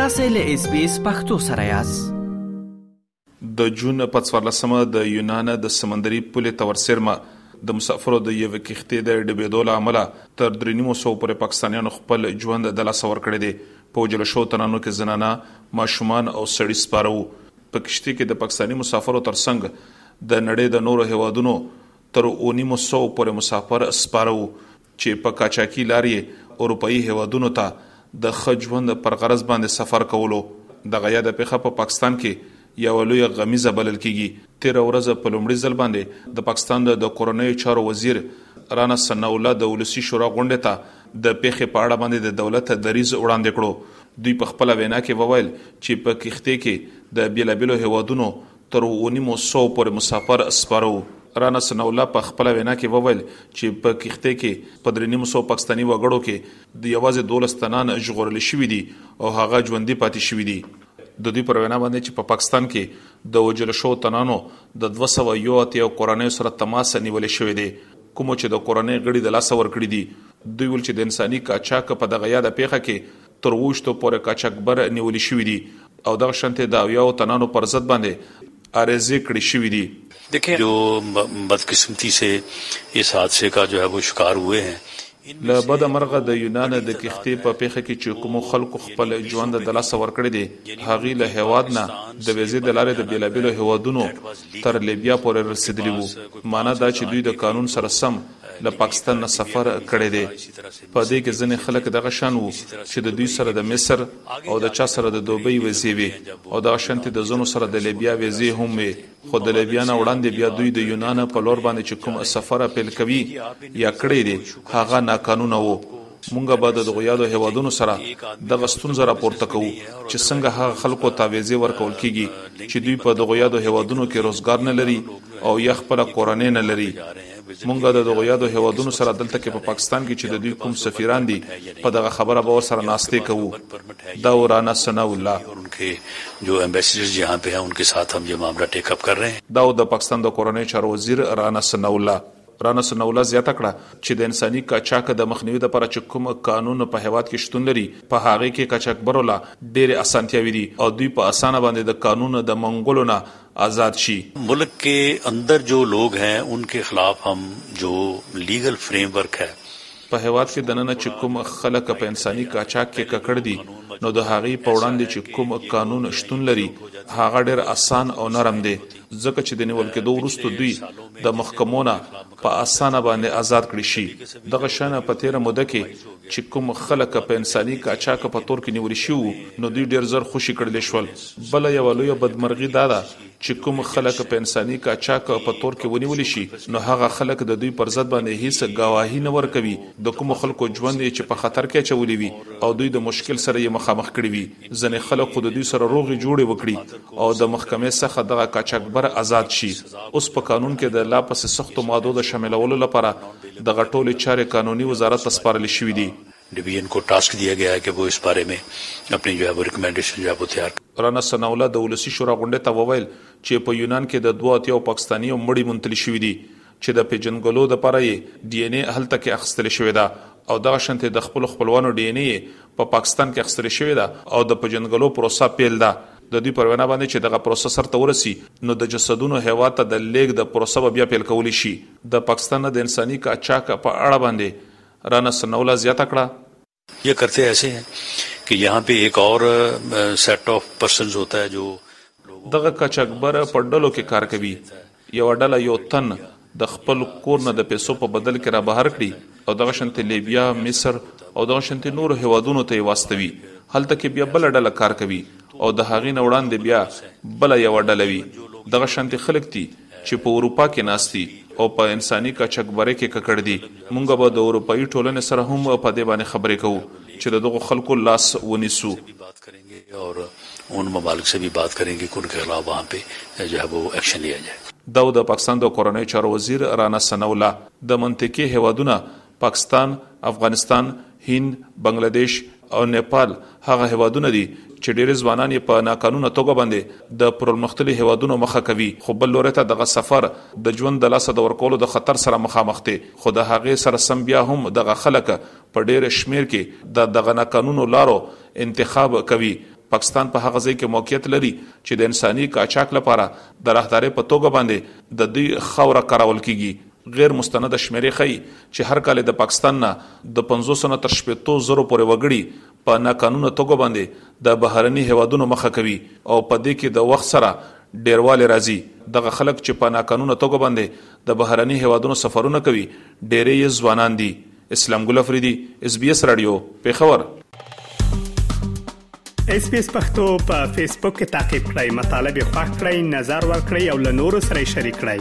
تاسو له اس بي اس پختو سره یاست د جون په 14 مه د یونان د سمندري پولې تور سرمه د مسافرو د یو کښتۍ د ډبېدو له امله تر درې نیمو سو پورې پاکستانیانو خپل ژوند د لاسه ورکړی دی په وژل شو تنانو کې زنانه ماشومان او سړي سپاره وو په کښتۍ کې د پاکستاني مسافرو ترڅنګ د نړۍ د نورو هیوادونو تر اوو نیمو سوو پورې مسافر سپاره وو چې په قاچاقي لارې یې اروپايي هېوادونو ته د ښه ژوند پر غرض باندې سفر کولو. دغه یاده پېښه په پاکستان کې یوه لویه غمیزه بلل کېږي. تېره ورځ په لومړي ځل باندې د پاکستان د د کورنیو چارو وزیر رانا ثناء الله د ولسي شورا غونډې ته د پېښې په اړه باندې د دولت دریځ وړاندې کړو. دوی په خپله وینا کې وویل چې په کښتۍ کې د بېلابېلو هېوادونو تر اوو نیمو سوو پورې مسافر سپاره وو. رانا ثناالله په خپله وینا کې وویل چې په کښتۍ کې په درې نیمو سوو پاکستاني وګړو کې یوازې دوولس تنان ژغورل شوي دي او هغه ژوندي پاتې شوي دي. د دوی پر وینا باندې چې په پاکستان کې د وژل شوو تنانو د دوه سوه یو اتیا کورنیو سره تماس نیول شوی دی، کومو چې د کورنۍ غړي د لاسه ورکړي دي. دوی ویل چې د انساني قاچاق په دغه یاده پېښه کې تر اوویشتو پورې قاچاقبر نیول شوي دي او دغه شانتې د اویاوو تنانو پر ضد باندې عریضې کړې شوي دي. دیکهې جو بدقسمتی سې اس حادثې کا جو هې وو شکار هوئې هې. له بده مرغه د یونان د کښتې په پېښه کې چې کومو خلکو خپل ژوند د لاسه ورکړی دی هغوی له هېواد نه د وېزې د لارې د بېلابېلو هېوادونو تر لیبیا پورې رسېدلي وو مانا دا چې دوی د قانون سره سم له پاکستان نه سفر کړی دی. په دې کې ځینې خلک دغه شان وو چې د دوی سره د مصر او د چا سره د دوبۍ ویزې وې او دغه شانتې د ځینو سره د لیبیا ویزې هم وې خو د لیبیا نه وړاندې بیا دوی د یونان په لور باندې چې کوم سفر پیل کوي یا کړی دی هغه ناقانونه وو مونږ به د دغو یادو هیوادونو سره دغه ستونزه راپورته کوو چې څنګه هغه خلکو ته ویزې ورکول کیږي چې دوی په دغو یادو هیوادونو کې روزګار نه لري او یا خپله کورنۍ نه لري مونږ د دغو یادو هیوادونو سره دلته کې په پاکستان کې چې د دوی کوم سفیران دي په دغه خبره به سره ناشته کوو دا ورانا ثنا الله جو امبیسډرز جهان په ان کې سات هم یې معاملې ټیک اپ کر رہے ہیں دا د پاکستان د کورنۍ چارو وزیر رانا ثنا الله رانه سنوله زیاته کړه چې د انساني قاچاق د مخنیوي لپاره چې کوم قانون په هیواد کې شتون لري په هغه کې قاچاقبرو لا ډېر اسانتیاوي دي او دوی په اسانه باندې د قانون د منګولو نه آزاد شي. ملک کې اندر جو لوګ هې ان کې خلاف هم جو لیګل فریم ورک هې. په هیواد کې دننه چې کوم خلک په انساني قاچاق کې ککړ دي نو د هغې په وړاندې چې کوم قانون شتون لري هغه ډیر اسان او نرم دی ځکه چې د نیول کیدو وروسته دوی د محکمو نه په اسانه باندې آزاد کړی شي دغه شان په تیره موده کې چې کوم خلک په انساني کاچاک په تور کې نیول شي نو دوی ډیر زر خوشی کړل شول بل یو لوی بدمرغي دا ده چې کوم خلک په انساني کاچاک په تور کې ونیول شي نو هغه خلک د دوی پر ضد باندې هیڅ گواهی نه ورکوي د کوم خلکو ژوند چې په خطر کې چولې وي او دوی د مشکل سره یې مخامخ کړی وي ځنې خلک خو د دوی سره روغې جوړې وکړي او د محکمې څخه دغه قاچاقبر ازاد شي. اوس په قانون کې د لا پسې سختو مادو د شاملولو لپاره دغه ټولې چارې قانوني وزارت ته سپارل شوي دي. ډویژن کو ټاسک دیا ګیا هې که وو اس بارې مې اپنی جو هې وو ریکمنډیشن جو هې وو تیار کړې. رانا ثناء الله د ولسي شورا غونډې ته وویل چې په یونان کې د دوه اتیاوو پاکستانیو مړي موندتل شوي دي چې د پېژندګلو لپاره یې ډي اېن اې هلته کې اخیستل شوې ده او دغه شانتې د خپلو خپلوانو ډي اېن اې یې په پاکستان کې اخیستل شوې ده او د پېژندګلو پروسه پېل ده. د دوی پر وینا باندې چې دغه پروسه سرته ورسي نو د جسدونو هېواد ته د لېږد پروسه به بیا پېل کول شي. د پاکستان نه د انساني قاچاق په اړه باندې رانه ثناءالله زیاته کړه، یه کرتے ایسے هې که یهاں پې ایک اور سیټ آف پرسنز هوتا هې جو دغه کچکبره په ډلو کې کار کوي، یوه ډله یو تن د خپل کور نه د پیسو په بدل کې را بهر کړي او دغه شانتې لیبیا، مصر او دغه شانتې نورو هیوادونو ته یې واستوي، هلته کې بیا بله ډله کار کوي او د هغې نه وړاندې بیا بله یوه ډله وي، دغه شانتې خلک دي. چې په اروپا کې ناست دي او په انساني قاچاقبرۍ کې ککړ دي، مونږ به د اروپايي ټولنې سره هم په دې باندې خبرې کوو چې د دغو خلکو لاس ونیسو. دا و د پاکستان د کورنیو چارو وزیر رانا ثناء الله د منطقې هېوادونه پاکستان، افغانستان، هند، بنګله دېش او نېپال هغه هېوادونه دي چې ډېری ځوانان یې په ناقانونه توګه باندې د پرلمختللي هېوادونو مخه کوي خو بل لوري ته دغه سفر د ژوند د لاسه د ورکولو د خطر سره مخامخ دی خو د هغې سره سم بیا هم دغه خلک په ډېر شمېر کې د دغه ناقانونو لارو انتخاب کوي پاکستان په هغه ځای کې موقعیت لري چې د انساني قاچاق لپاره د راهدارۍ په توګه باندې د دوی خاوره کارول کېږي. غیر مستنده شمېرې ښيي چې هر کال یې د پاکستان نه د پنځوسو نه تر شپېتو زرو پورې وګړي په ناقانونه توګه باندې د بهرني هېوادونو مخه کوي او په دې کې د وخت سره ډېروالی راځي. دغه خلک چې په ناقانونه توګه باندې د بهرني هېوادونو سفرونه کوي، ډېری یې ځوانان دي. اسلام ګل افریدي اس بي اس رادیو پیښور اس پی اس پختو په فیسبوک کې تا کې پلی مطلب یو فاک کړئ نظر ور کړئ او له نورو سره شریک کړئ